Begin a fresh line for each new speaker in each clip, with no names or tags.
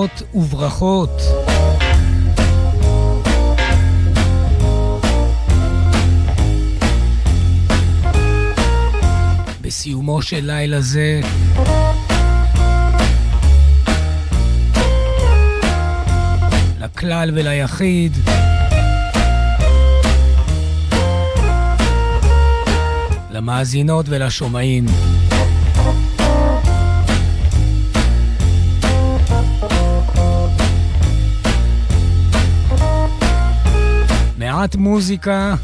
נחמות וברכות. בסיומו של לילה זה לכלל וליחיד למאזינות ולשומעים. מעט מוזיקה.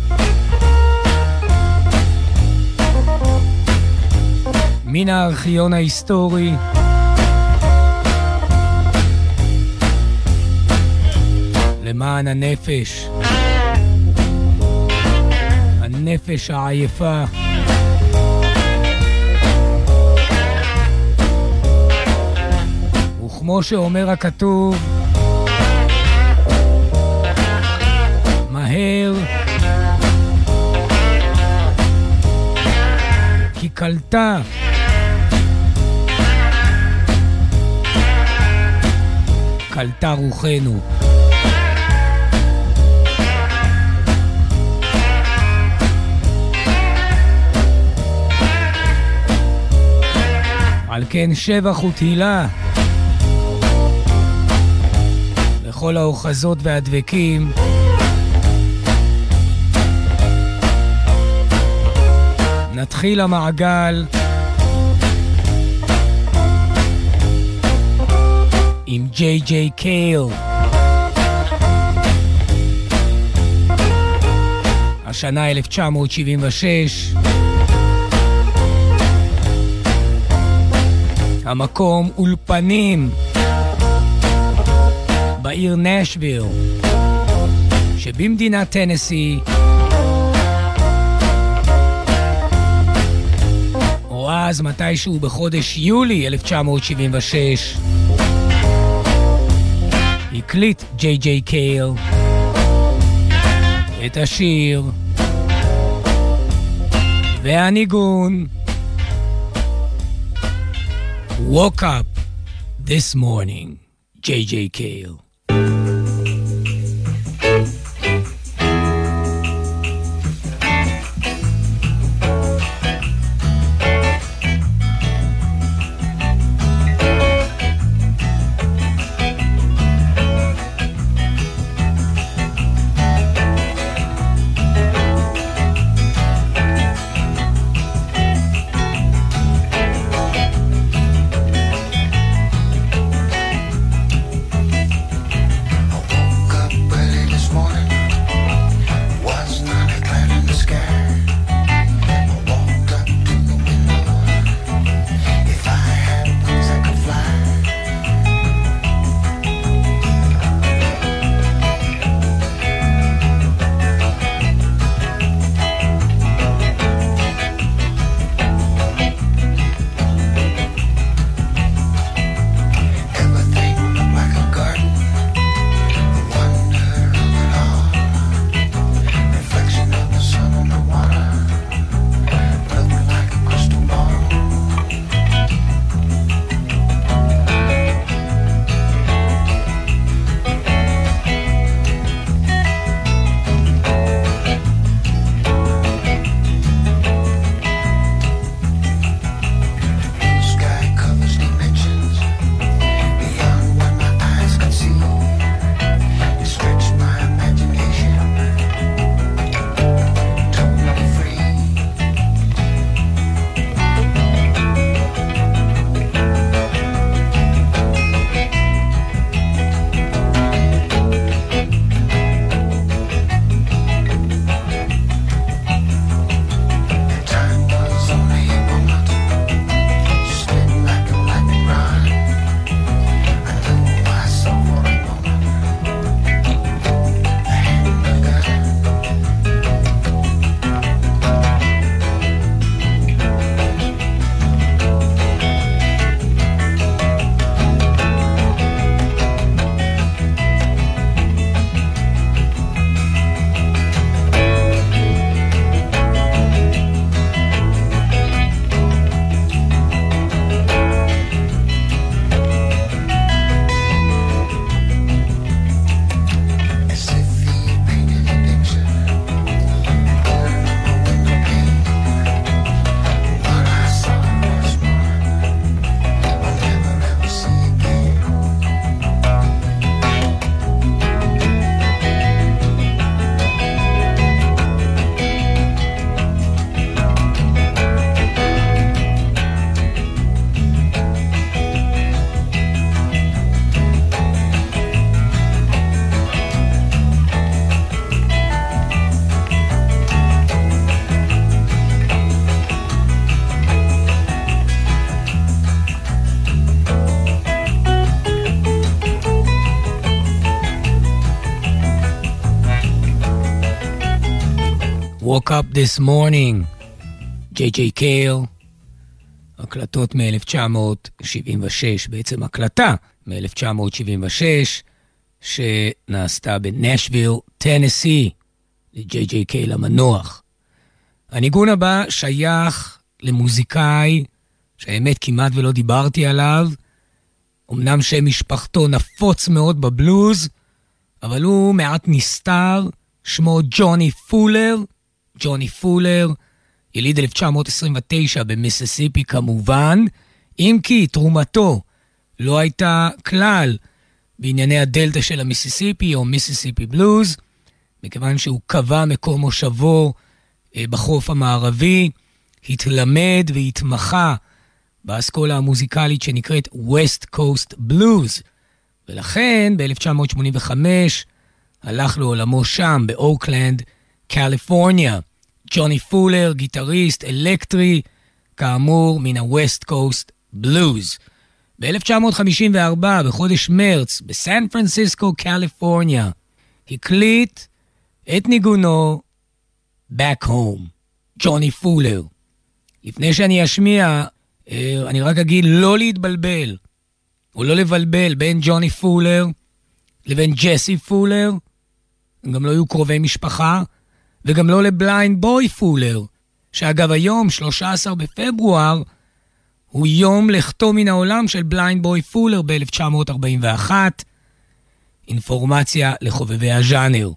מן הארכיון ההיסטורי. למען הנפש, הנפש העייפה. וכמו שאומר הכתוב, מהר, כי קלטה. קלטה רוחנו. על כן שבח ותהילה לכל האוחזות והדבקים נתחיל המעגל עם ג'יי ג'יי קייל. השנה 1976. המקום אולפנים בעיר נשוויל שבמדינת טנסי אז מתישהו בחודש יולי 1976 הקליט ג'יי ג'יי קייל את השיר והניגון Woke up this morning, JJ Kale. Up This Morning, ג'יי ג'יי קייל, הקלטות מ-1976, בעצם הקלטה מ-1976, שנעשתה בנשוויל, טנסי, לג'יי ג'יי קייל המנוח. הניגון הבא שייך למוזיקאי שהאמת כמעט ולא דיברתי עליו, אמנם שם משפחתו נפוץ מאוד בבלוז, אבל הוא מעט נסתר, שמו ג'וני פולר. ג'וני פולר, יליד 1929 במיסיסיפי כמובן, אם כי תרומתו לא הייתה כלל בענייני הדלתא של המיסיסיפי או מיסיסיפי בלוז, מכיוון שהוא קבע מקום מושבו אה, בחוף המערבי, התלמד והתמחה באסכולה המוזיקלית שנקראת West Coast Blues, ולכן ב-1985 הלך לעולמו שם, באוקלנד, קליפורניה. ג'וני פולר, גיטריסט, אלקטרי, כאמור, מן ה-West Coast Blues. ב-1954, בחודש מרץ, בסן פרנסיסקו, קליפורניה, הקליט את ניגונו Back Home, ג'וני פולר. לפני שאני אשמיע, אה, אני רק אגיד לא להתבלבל, או לא לבלבל בין ג'וני פולר לבין ג'סי פולר, הם גם לא היו קרובי משפחה, וגם לא לבליינד בוי פולר, שאגב היום, 13 בפברואר, הוא יום לכתו מן העולם של בליינד בוי פולר ב-1941. אינפורמציה לחובבי הז'אנר.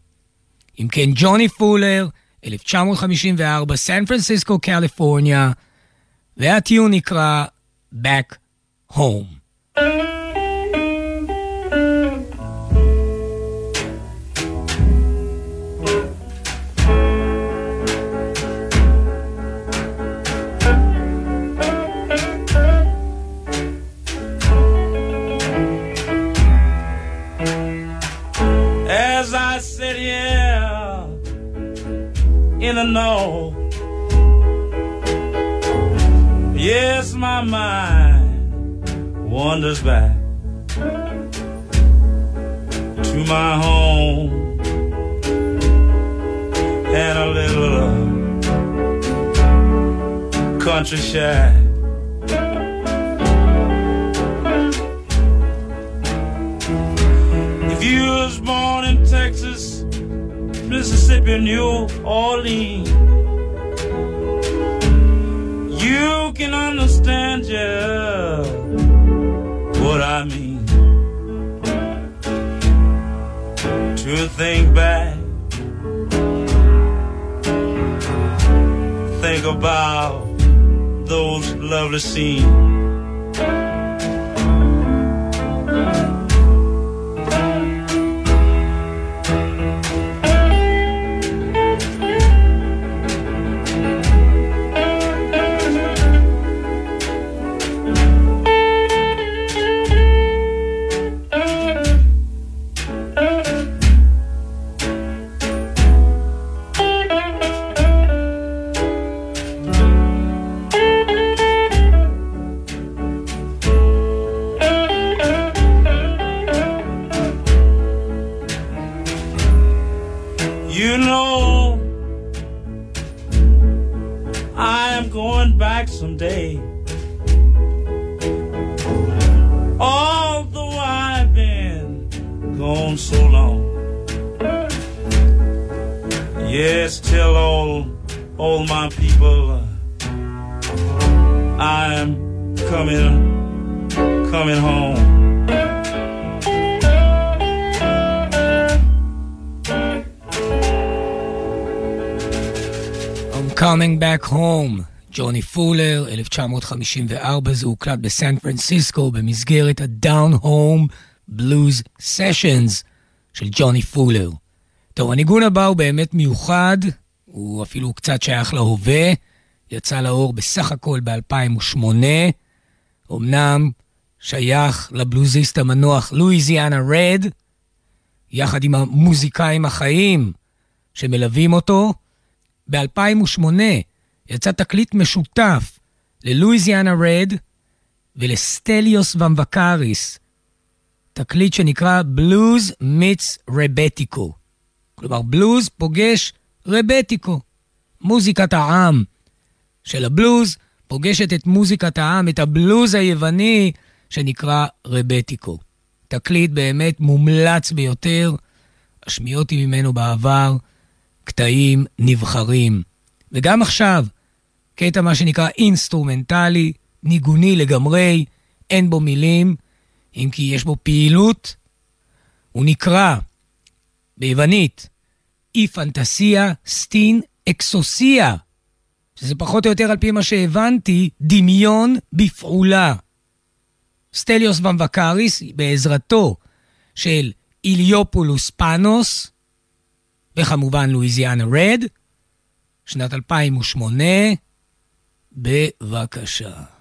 אם כן, ג'וני פולר, 1954, סן פרנסיסקו, קליפורניה, והטיון נקרא Back Home.
In know. Yes, my mind wanders back to my home and a little uh, country shack. If you was born in Texas, Mississippi, New Orleans, you can understand just what I mean. To think back, think about those lovely scenes.
Back Home, ג'וני פולר, 1954, זה הוקלט בסן פרנסיסקו במסגרת ה-Down Home Blues Sessions של ג'וני פולר. טוב, הניגון הבא הוא באמת מיוחד, הוא אפילו קצת שייך להווה, יצא לאור בסך הכל ב-2008, אמנם שייך לבלוזיסט המנוח לואיזיאנה רד, יחד עם המוזיקאים החיים שמלווים אותו. ב-2008 יצא תקליט משותף ללואיזיאנה רד ולסטליוס ומבקריס, תקליט שנקרא בלוז מיץ רבטיקו. כלומר, בלוז פוגש רבטיקו. מוזיקת העם של הבלוז פוגשת את מוזיקת העם, את הבלוז היווני שנקרא רבטיקו. תקליט באמת מומלץ ביותר, השמעתי ממנו בעבר קטעים נבחרים. וגם עכשיו, קטע מה שנקרא אינסטרומנטלי, ניגוני לגמרי, אין בו מילים, אם כי יש בו פעילות. הוא נקרא ביוונית η φαντασία στην εξουσία, שזה פחות או יותר על פי מה שהבנתי, דמיון בפעולה. סטליוס במבקריס, בעזרתו של איליופולוס פאנוס, וכמובן לואיזיאנה רד, שנת 2008, בבקשה.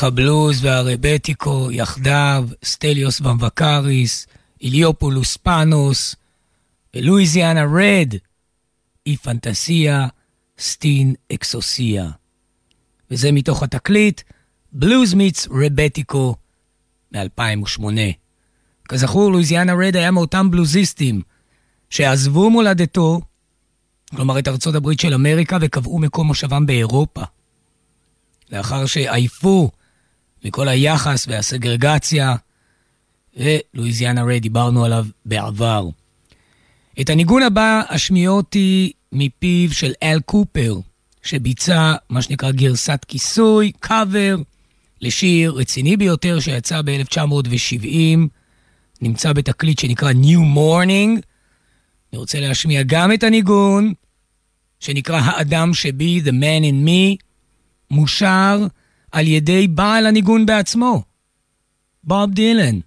מלך הבלוז והרבטיקו יחדיו, סטליוס ומבקריס, איליופולוס פאנוס, ולואיזיאנה רד, η φαντασία, στην εξουσία. וזה מתוך התקליט Blues Meets Rembetika מ-2008. כזכור, לואיזיאנה רד היה מאותם בלוזיסטים שעזבו מולדתו, כלומר את ארצות הברית של אמריקה, וקבעו מקום מושבם באירופה. לאחר שעייפו מכל היחס והסגרגציה, ולואיזיאנה רד דיברנו עליו בעבר. את הניגון הבא אשמיע אותי מפיו של אל קופר, שביצע מה שנקרא גרסת כיסוי, קאבר, לשיר רציני ביותר שיצא ב-1970, נמצא בתקליט שנקרא New Morning. אני רוצה להשמיע גם את הניגון, שנקרא האדם שבי, The Man in Me, מושר על ידי בעל הניגון בעצמו, בוב דילן.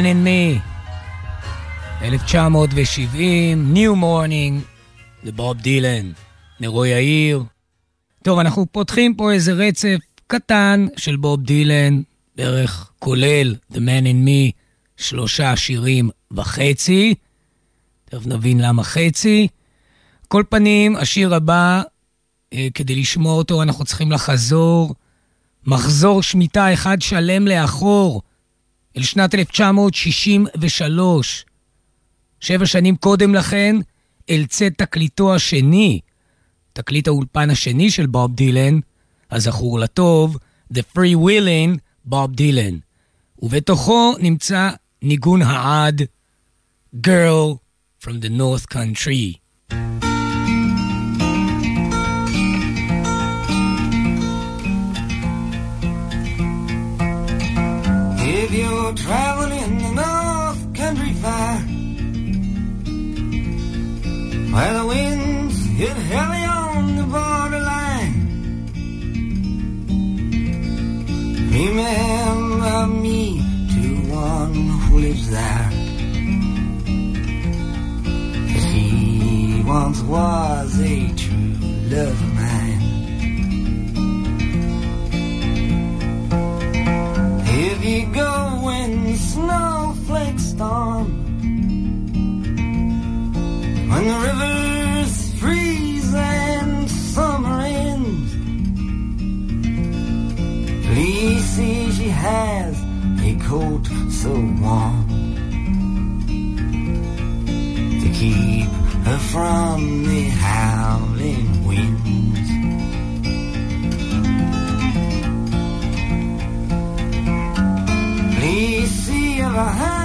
Man in Me, 1970, New Morning, לבוב דילן, נרו יאיר. טוב, אנחנו פותחים פה איזה רצף קטן של בוב דילן, בערך כולל The Man in Me, שלושה שירים וחצי. תכף נבין למה חצי. כל פנים, השיר הבא, אה, כדי לשמוע אותו אנחנו צריכים לחזור. מחזור שמיטה אחד שלם לאחור. אל שנת 1963. שבע שנים קודם לכן, אל צאת תקליטו השני, תקליט האולפן השני של בוב דילן, הזכור לטוב, The Free Willing, בוב דילן. ובתוכו נמצא ניגון העד, Girl from the North Country.
if you're traveling in the North Country Fair, where the winds hit heavy on the borderline. Remember me to one who lives there. Cause he once was a true love of mine. If you go when snowflakes storm, when the rivers freeze and summer ends, please see she has a coat so warm to keep her from the howling winds. Nisi Yavahan.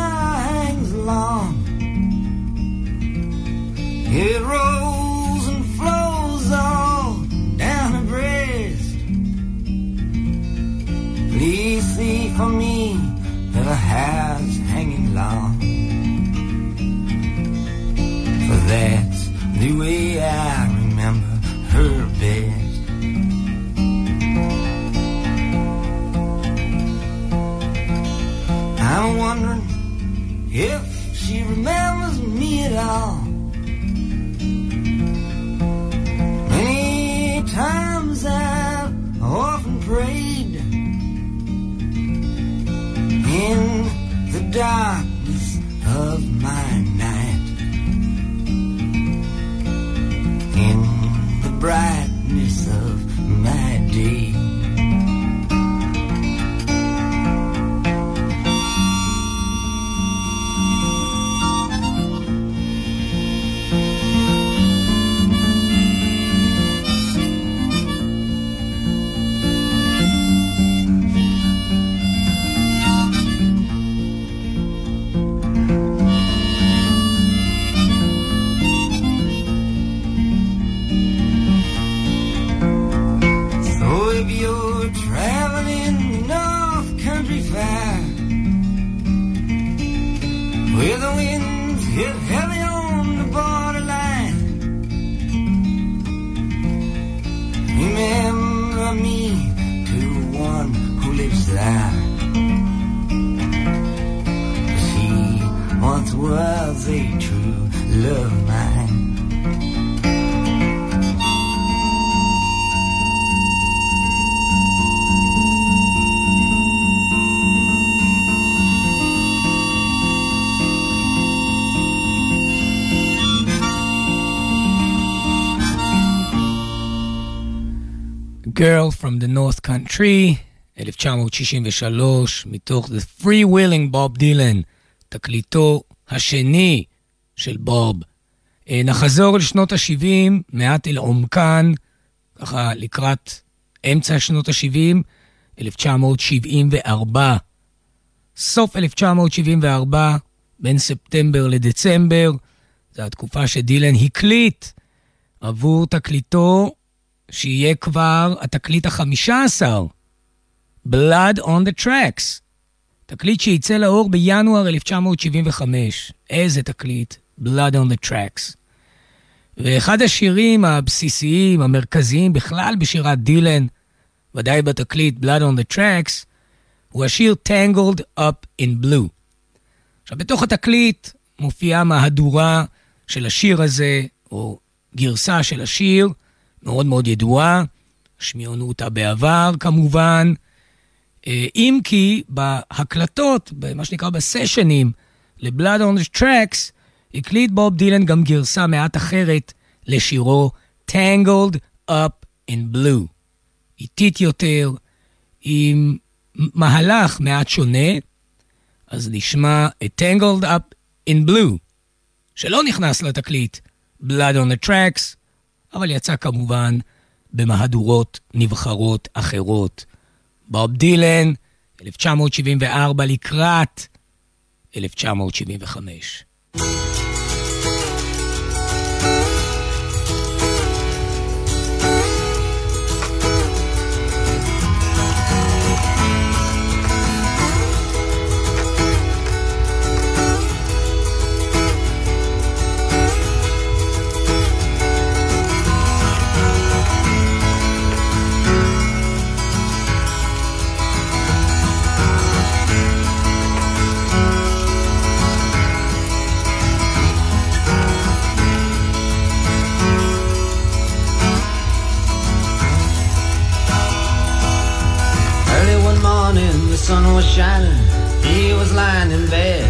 was a true love of mine.
Girl from the North Country, 1963, מתוך The Free Willing בוב דילן, תקליטו השני של בוב. אה, נחזור לשנות ה-70, מעט אל עומקן, ככה לקראת אמצע שנות ה-70, 1974. סוף 1974, בין ספטמבר לדצמבר, זו התקופה שדילן הקליט עבור תקליטו שיהיה כבר התקליט החמישה עשר, Blood on the Tracks. תקליט שייצא לאור בינואר 1975. איזה תקליט, Blood on the Tracks. ואחד השירים הבסיסיים, המרכזיים בכלל בשירת דילן, ודאי בתקליט Blood on the Tracks, הוא השיר Tangled Up in Blue. עכשיו, בתוך התקליט מופיעה מהדורה של השיר הזה, או גרסה של השיר, מאוד מאוד ידועה, שמיענו אותה בעבר כמובן, אם כי בהקלטות, במה שנקרא בסשנים, on the Tracks, הקליט בוב דילן גם גרסה מעט אחרת לשירו Tangled Up in Blue. איטית יותר, עם מהלך מעט שונה, אז נשמע את Tangled Up in Blue, שלא נכנס לתקליט Blood on the Tracks, אבל יצא כמובן במהדורות נבחרות אחרות. בוב דילן, 1974 לקראת 1975. sun was shining, he was lying in bed.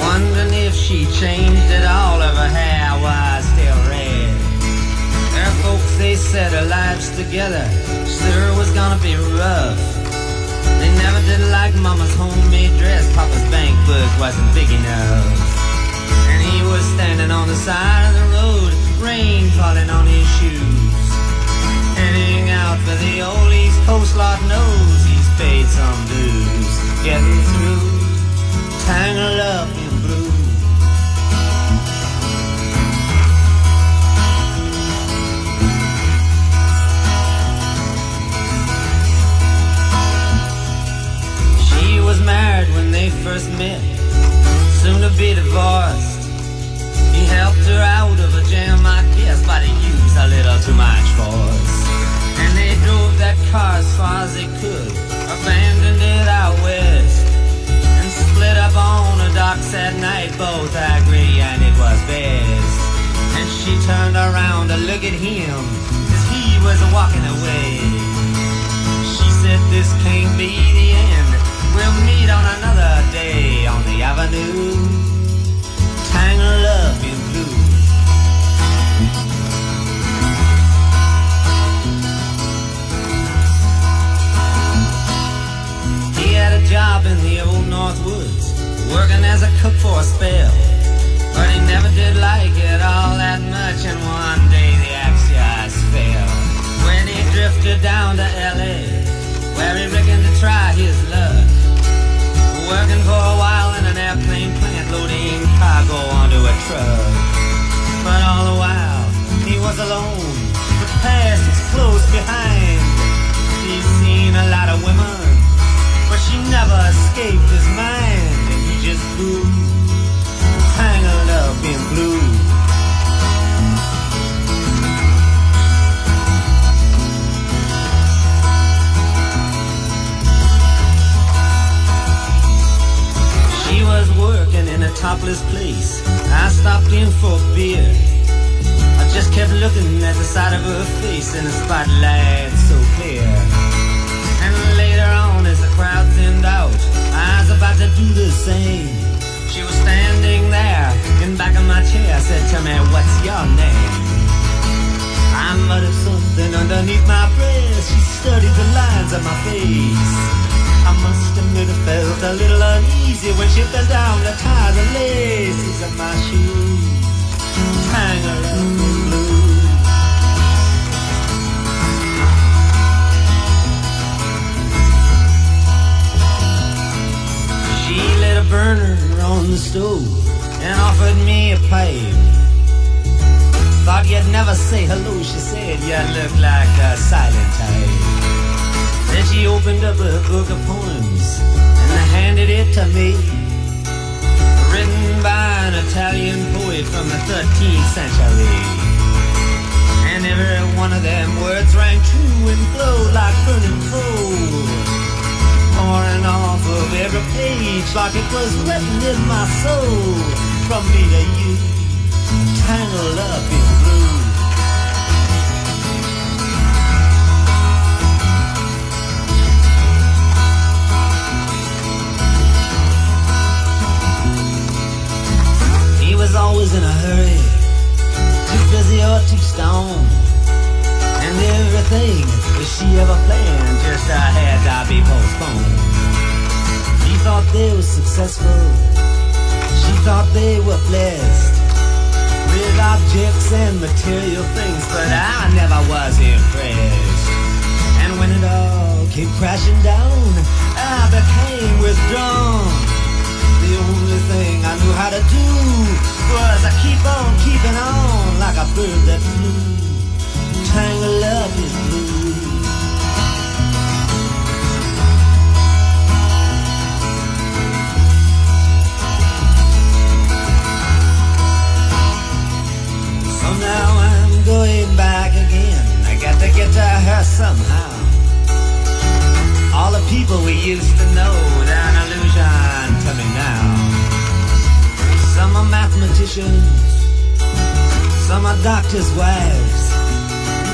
Wondering if she changed at all of her hair was still red. Her folks, they said her lives together sure was gonna be rough. They never did like Mama's homemade dress, Papa's bank book wasn't big enough. And he was standing on the side of the road, rain falling on his shoes. Heading out for the old East Coast, Lord knows he's paid some dues. Getting through, tangled up in blue. She was married when they first met, soon to be divorced. He helped her out of a jam, I guess, but he used a little too much force. And they drove that car as far as they could, abandoned it out west, and split up on the docks at night. Both agree, and it was best. And she turned around to look at him as he was walking away. She said, This can't be the end. We'll meet on another day on the avenue. Had a job in the old North Woods, working as a cook for a spell. But he never did like it all that much, and one day the axe fell. When he drifted down to L.A., where he reckoned to try his luck. Working for a while in an airplane plant, loading cargo onto a truck. But all the while, he was alone. The past was close behind. He's seen a lot of women, she never escaped his mind. And he just grew tangled up in blue. She was working in a topless place. I stopped in for beer. I just kept looking at the side of her face in the spotlight so clear. And later on, as the crowd about to do the same. She was standing there in back of my chair. Said, "Tell me, what's your name?" I muttered something underneath my breath. She studied the lines of my face. I must admit I felt a little uneasy when she bent down to tie the laces of my shoes. Tangled up She lit a burner on the stove and offered me a pipe. Thought you'd never say hello, she said. You look like a silent type. Then she opened up a book of poems and handed it to me. Written by an Italian poet from the 13th century. And every one of them words rang true and flowed like burning coal. Pouring off of every page like it was written in my soul. From me to you, tangled up in blue. He was always in a hurry, too busy or too stoned. And everything that she ever planned just uh, had to be postponed. He thought they were successful, she thought they were blessed with objects and material things, but I never was impressed. And when it all came crashing down, I became withdrawn. The only thing I knew how to do was I keep on keeping on like a bird that flew, tangled up in So now I'm going back again. I got to get to her somehow. All the people we used to know, they're an illusion to me now. Some are mathematicians, some are doctors' wives.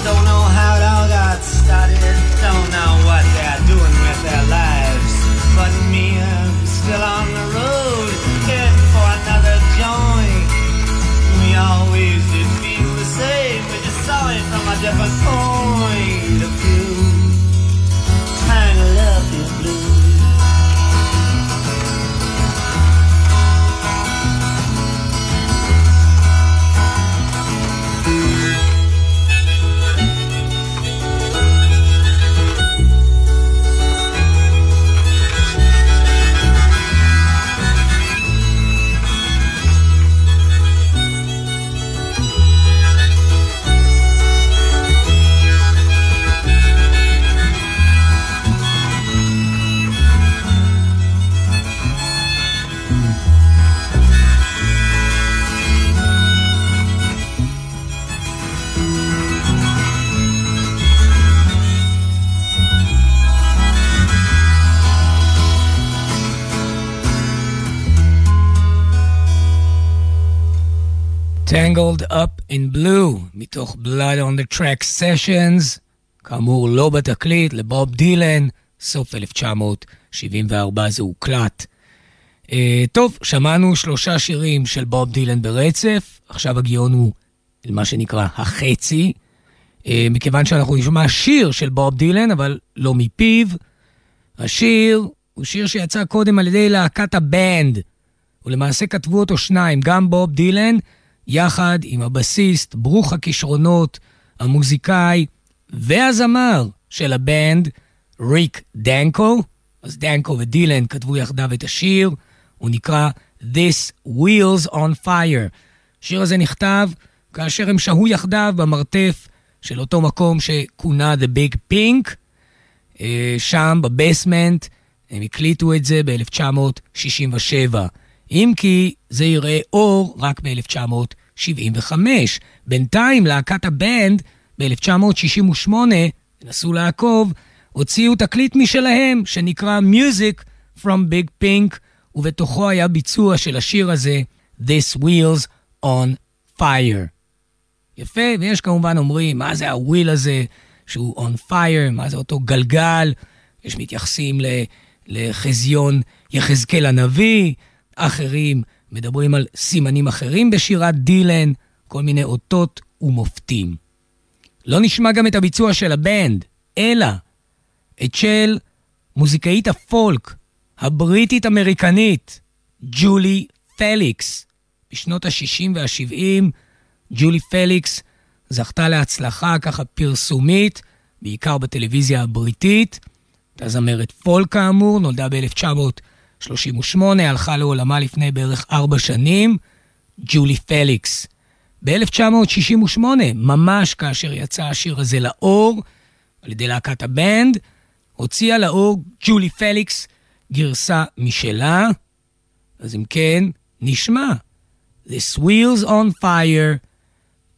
Don't know how it all got started, don't know what they're doing with their lives. But me, I'm still on the road, heading for another joint say when you saw it from a different point of view? Trying to love you blue.
Tangled Up in Blue, מתוך Blood on the Track Sessions, כאמור לא בתקליט, לבוב דילן, סוף 1974 זה הוקלט. Uh, טוב, שמענו שלושה שירים של בוב דילן ברצף, עכשיו הגיון הוא מה שנקרא החצי, uh, מכיוון שאנחנו נשמע שיר של בוב דילן, אבל לא מפיו. השיר הוא שיר שיצא קודם על ידי להקת הבנד, ולמעשה כתבו אותו שניים, גם בוב דילן, יחד עם הבסיסט, ברוך הכישרונות, המוזיקאי והזמר של הבנד, ריק דנקו. אז דנקו ודילן כתבו יחדיו את השיר, הוא נקרא This Wheels on Fire. השיר הזה נכתב כאשר הם שהו יחדיו במרתף של אותו מקום שכונה The Big Pink. אה, שם, בבייסמנט, הם הקליטו את זה ב-1967. אם כי זה יראה אור רק ב-1975. בינתיים להקת הבנד ב-1968, תנסו לעקוב, הוציאו תקליט משלהם שנקרא Music from Big Pink, ובתוכו היה ביצוע של השיר הזה, This Wheels on Fire. יפה, ויש כמובן אומרים, מה זה הוויל הזה שהוא on fire, מה זה אותו גלגל, יש מתייחסים לחזיון יחזקאל הנביא, אחרים מדברים על סימנים אחרים בשירת דילן, כל מיני אותות ומופתים. לא נשמע גם את הביצוע של הבנד, אלא את של מוזיקאית הפולק הבריטית-אמריקנית, ג'ולי פליקס. בשנות ה-60 וה-70, ג'ולי פליקס זכתה להצלחה ככה פרסומית, בעיקר בטלוויזיה הבריטית. הייתה זמרת פולק כאמור, נולדה ב-1938, הלכה לעולמה לפני בערך ארבע שנים, ג'ולי פליקס. ב-1968, ממש כאשר יצא השיר הזה לאור, על ידי להקת הבנד, הוציאה לאור ג'ולי פליקס גרסה משלה. אז אם כן, נשמע This Wheels on Fire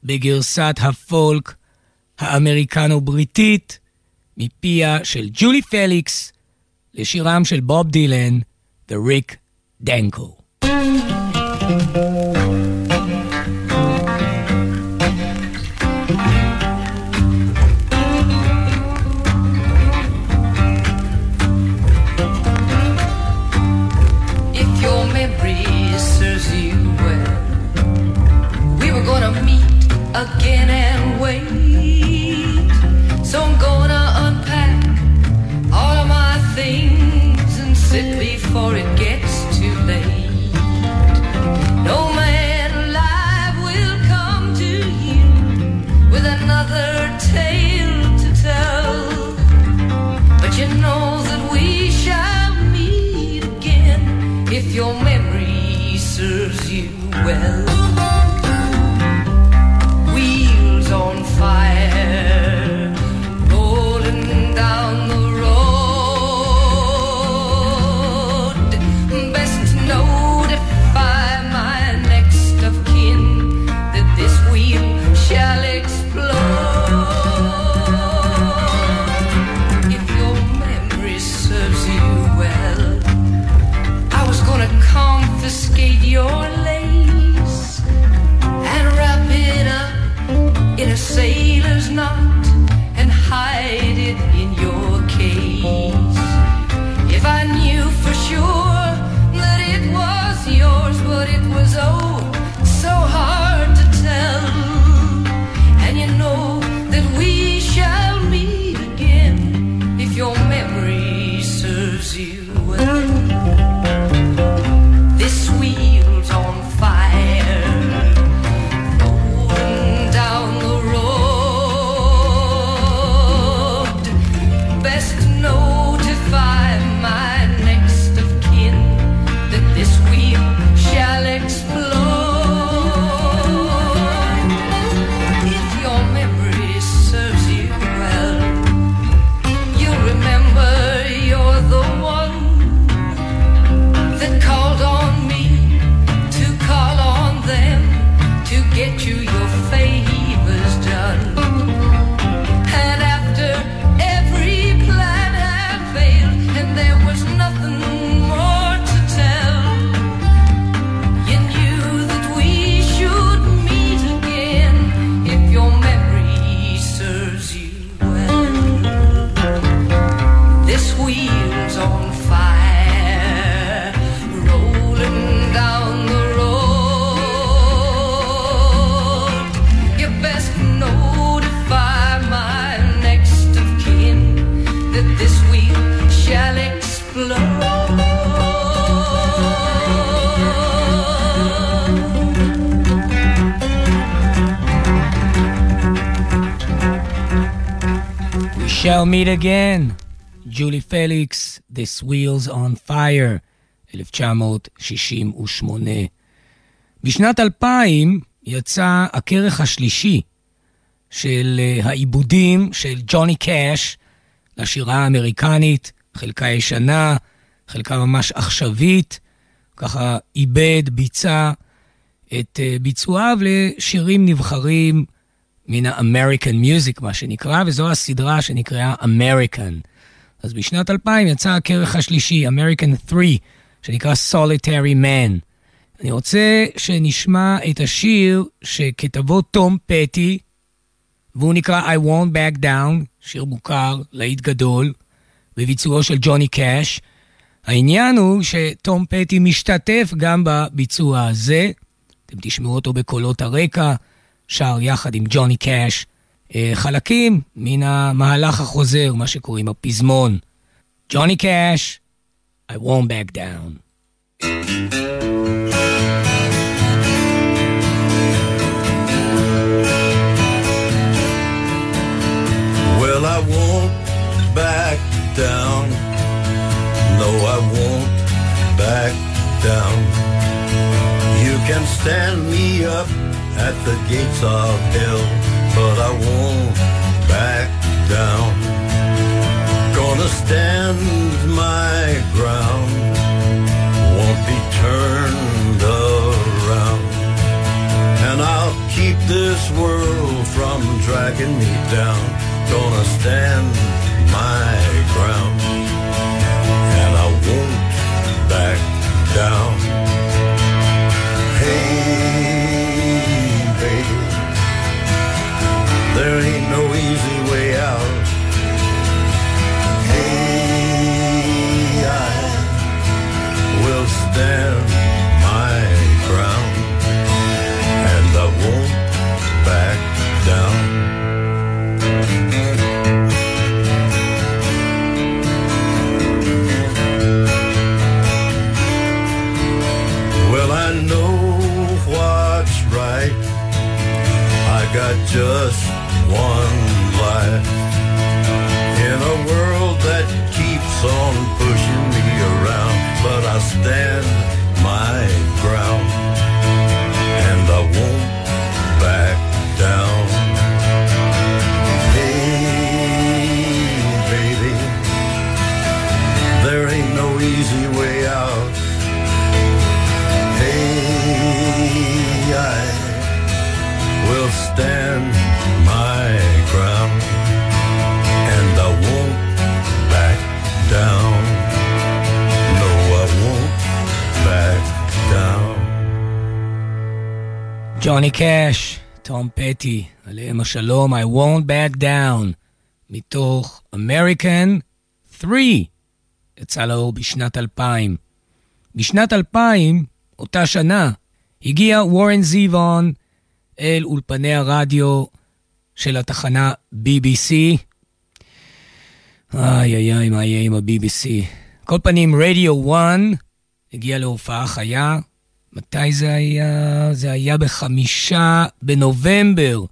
בגרסת הפולק האמריקנו-בריטית מפיה של ג'ולי פליקס לשירם של בוב דילן וריק דנקו.
again well.
Again. ג'ולי פליקס, This Wheels on Fire, 1968. בשנת 2000 יצא הכרך השלישי של אה, העיבודים של ג'וני קאש לשירה האמריקנית, חלקה ישנה, חלקה ממש עכשווית, ככה איבד, ביצע את אה, ביצועיו לשירים נבחרים מן ה-American Music, מה שנקרא, וזו הסדרה שנקראה American. אז בשנת 2000 יצא הכרך השלישי, American 3, שנקרא Solitary Man. אני רוצה שנשמע את השיר שכתבו תום פטי, והוא נקרא I won't back down, שיר מוכר, להיט גדול, בביצועו של ג'וני קאש. העניין הוא שתום פטי משתתף גם בביצוע הזה, אתם תשמעו אותו בקולות הרקע, שר יחד עם ג'וני קאש, אה, חלקים מן המהלך החוזר, מה שקוראים הפזמון. ג'וני קאש, I won't back down.
Well, I won't back down. No, I won't back down. You can stand me up at the gates of hell, but I won't back down. Gonna stand my ground, won't be turned around. And I'll keep this world from dragging me down. Gonna stand my ground, and I won't back down. There ain't no easy way out. Hey, I will stand my ground, and I won't back down. Well, I know what's right. I got just stand
ג'וני קאש, תום פטי, עליהם השלום, I won't back down, מתוך American 3, יצא לאור בשנת 2000. בשנת 2000, אותה שנה, הגיע וורן זיוון אל אולפני הרדיו של התחנה BBC. איי איי איי, מה יהיה עם ה-BBC? כל פנים, רדיו 1 הגיע להופעה חיה. מתי זה היה? זה היה בחמישה בנובמבר,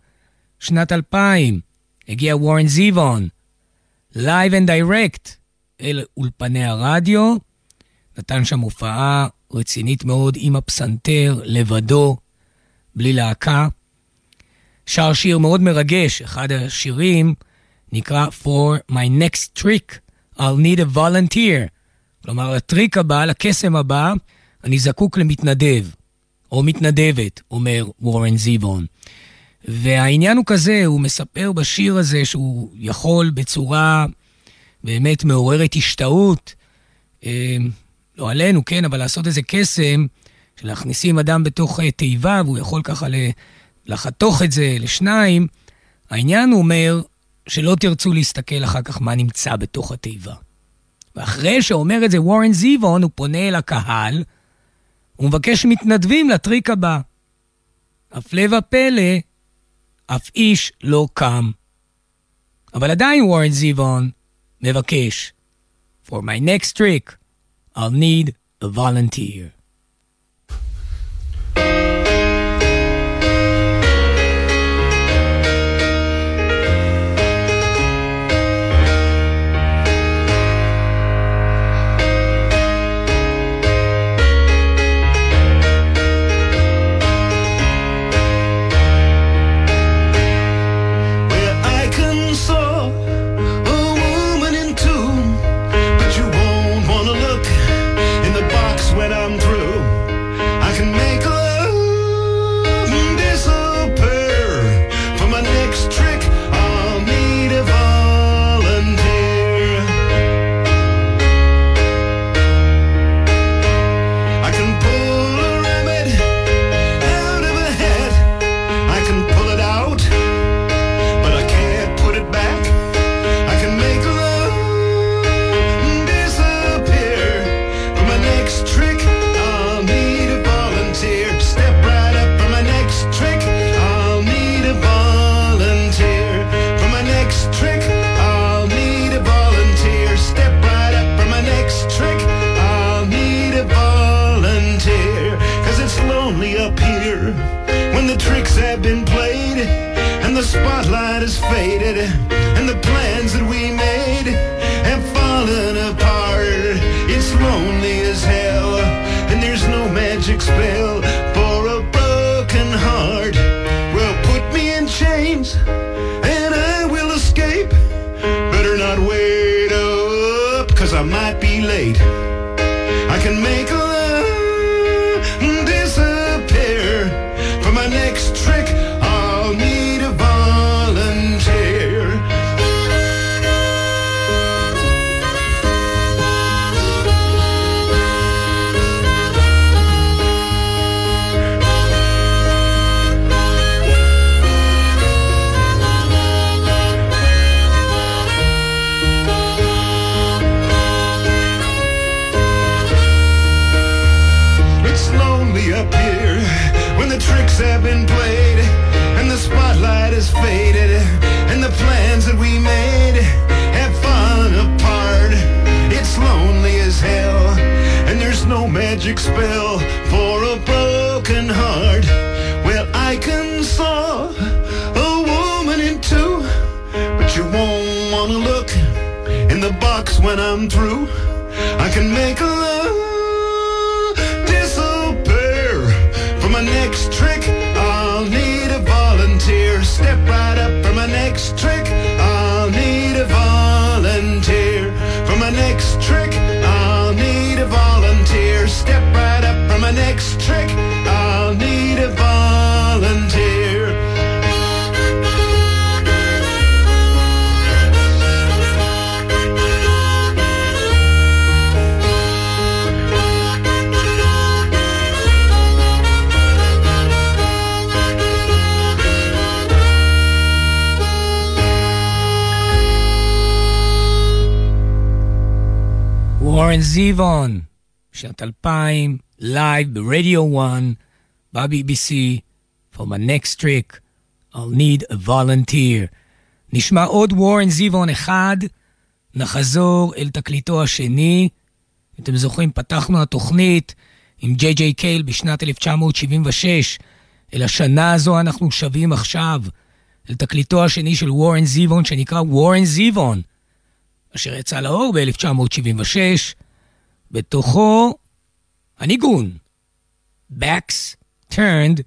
שנת 2000. הגיע וורן זיוון, Live and Direct, אל אולפני הרדיו. נתן שם הופעה רצינית מאוד עם הפסנתר, לבדו, בלי להקה. שר שיר מאוד מרגש, אחד השירים נקרא For my next trick, I'll need a volunteer. כלומר, לטריק הבא, לקסם הבא, אני זקוק למתנדב, או מתנדבת, אומר וורן זיבון. והעניין הוא כזה, הוא מספר בשיר הזה שהוא יכול בצורה באמת מעוררת השתאות, אה, לא עלינו, כן, אבל לעשות איזה קסם, שלהכניסים אדם בתוך אה, תיבה, והוא יכול ככה לחתוך את זה לשניים, העניין הוא אומר שלא תרצו להסתכל אחר כך מה נמצא בתוך התיבה. ואחרי שאומר את זה וורן זיוון, הוא פונה אל הקהל, הוא מבקש מתנדבים לטריק הבא. הפלא ופלא, אף איש לא קם. אבל עדיין וורן זיוון מבקש, For my next trick, I'll need a volunteer.
when I'm through. I can make a
וורן זיוון, שנת 2000, live ברדיו 1, ב-BBC, for my next trick, I'll need a volunteer. נשמע עוד וורן זיוון אחד, נחזור אל תקליטו השני. אתם זוכרים, פתחנו התוכנית עם ג'יי ג'יי קייל בשנת 1976. אל השנה הזו אנחנו שבים עכשיו, אל תקליטו השני של וורן זיוון, שנקרא וורן זיוון. אשר יצא לאור ב-1976, בתוכו הניגון Backs Turned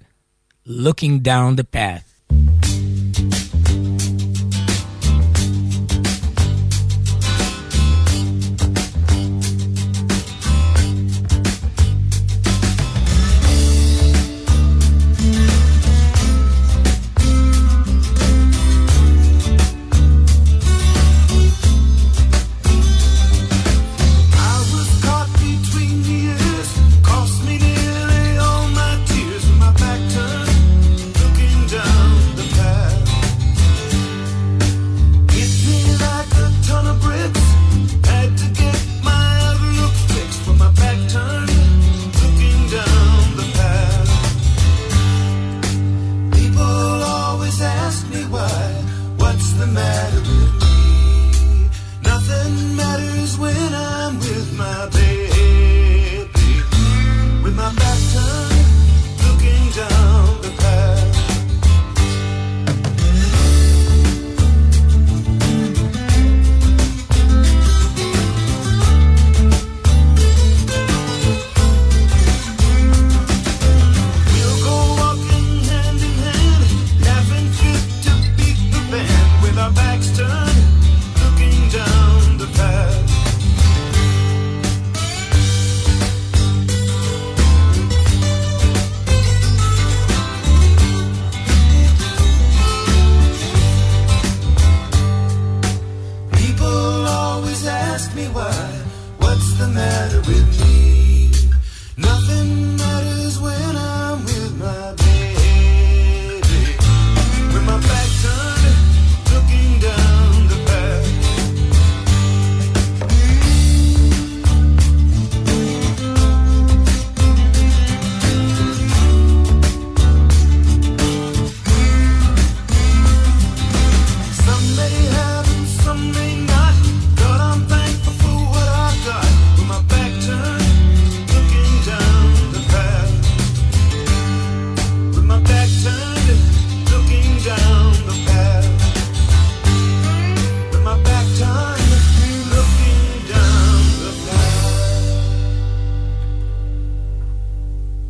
Looking Down the Path.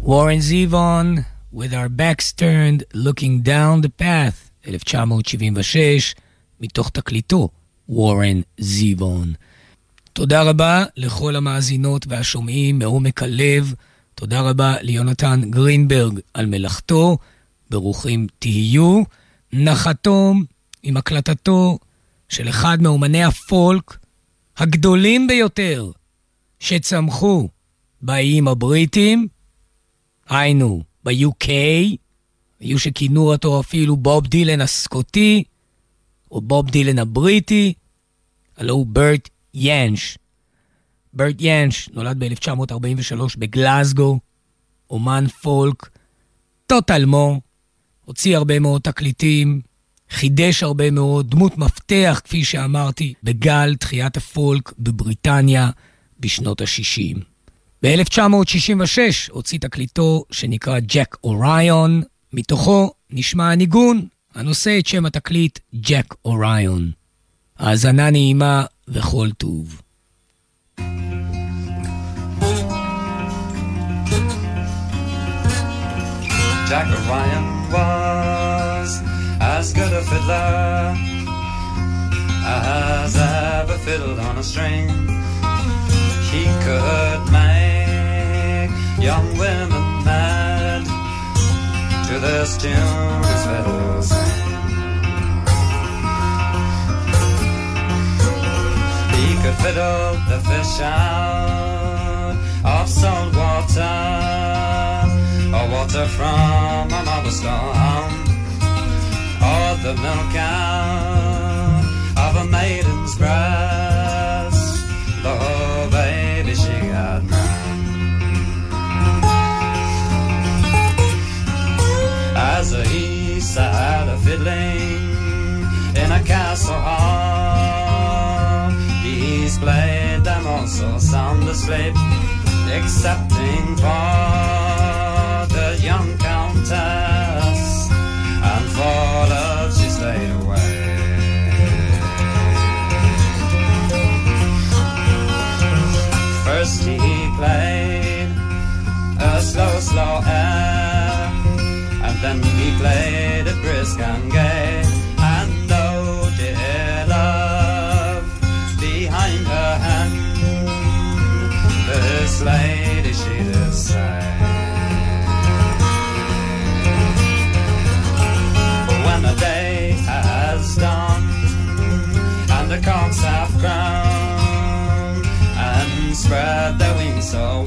Warren Zevon, With Our Backs Turned, Looking Down the Path, 1976, מתוך תקליטו, וורן זיבון. תודה רבה לכל המאזינות והשומעים מעומק הלב. תודה רבה ליונתן גרינברג על מלאכתו. ברוכים תהיו. נחתום עם הקלטתו של אחד מאומני הפולק הגדולים ביותר שצמחו באיים הבריטים, היינו ב-UK, היו שכינו אותו אפילו בוב דילן הסקוטי, או בוב דילן הבריטי, הלו הוא ברט ינש. ברט ינש נולד ב-1943 בגלאזגו, אומן פולק, טוטלמו, הוציא הרבה מאוד תקליטים, חידש הרבה מאוד, דמות מפתח, כפי שאמרתי, בגל תחיית הפולק בבריטניה בשנות ה-60. ב-1966 הוציא תקליטו שנקרא ג'ק אוריון, מתוכו נשמע הניגון הנושא את שם התקליט ג'ק אוריון. האזנה נעימה וכל טוב.
Jack Orion was as good a fiddler as ever fiddled on a string. He could make young women mad to his fiddle sang. He could fiddle the fish out of salt water or water from another storm or the milk out of a maiden's breast in a castle hall. He's played muscles on sound asleep, excepting for the young countess. Played it brisk and gay and oh dear love behind her hand this lady she did say when the day has dawned, and the cocks have grown and spread their wings so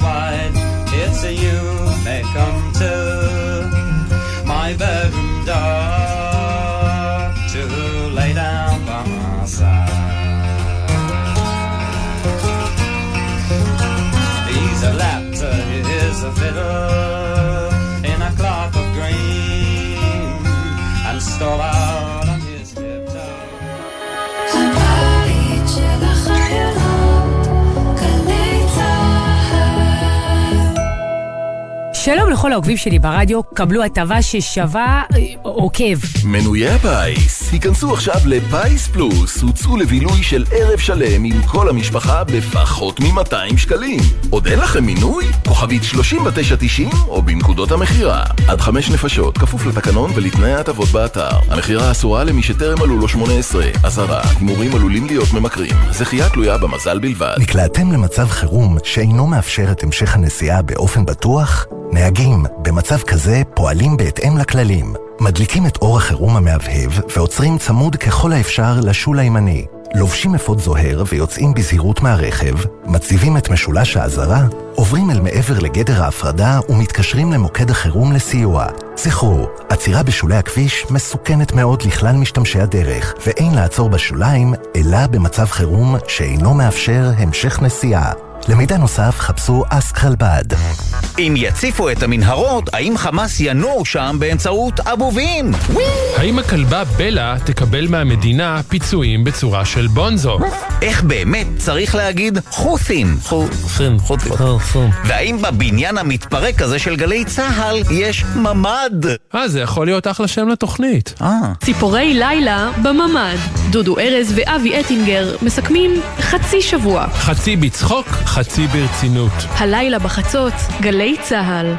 שלום לכל העוקבים שלי ברדיו, קבלו הטבה ששווה אה, עוקב.
מנויי הפיס, היכנסו עכשיו לפיס פלוס, הוצאו לבילוי של ערב שלם עם כל המשפחה בפחות מ-200 שקלים. עוד אין לכם מינוי? כוכבית 3990 או בנקודות המכירה. עד חמש נפשות, כפוף לתקנון ולתנאי ההטבות באתר. המכירה אסורה למי שטרם מלאו לו 18. אזהרה, הימורים עלולים להיות ממכרים. זכייה תלויה במזל בלבד.
נקלעתם למצב חירום שאינו מאפשר את המשך הנסיעה באופן בטוח? נהגים, במצב כזה פועלים בהתאם לכללים. מדליקים את אור החירום המהבהב ועוצרים צמוד ככל האפשר לשול הימני. לובשים אפוד זוהר ויוצאים בזהירות מהרכב, מציבים את משולש האזהרה, עוברים אל מעבר לגדר ההפרדה ומתקשרים למוקד החירום לסיוע. זכרו, עצירה בשולי הכביש מסוכנת מאוד לכלל משתמשי הדרך, ואין לעצור בשוליים, אלא במצב חירום שאינו מאפשר המשך נסיעה. למידע נוסף חפשו אסק חלבד.
אם יציפו את המנהרות, האם חמאס ינועו שם באמצעות אבובים?
האם הכלבה בלה תקבל מהמדינה פיצויים בצורה של בונזו?
איך באמת צריך להגיד חות'ים? חות'ים, חות'ים. והאם בבניין המתפרק הזה של גלי צה"ל יש ממ"ד?
אה, זה יכול להיות אחלה שם לתוכנית.
אה.
ציפורי לילה בממ"ד. דודו ארז ואבי אטינגר מסכמים חצי שבוע.
חצי בצחוק, חצי ברצינות.
הלילה בחצות, גלי צה"ל.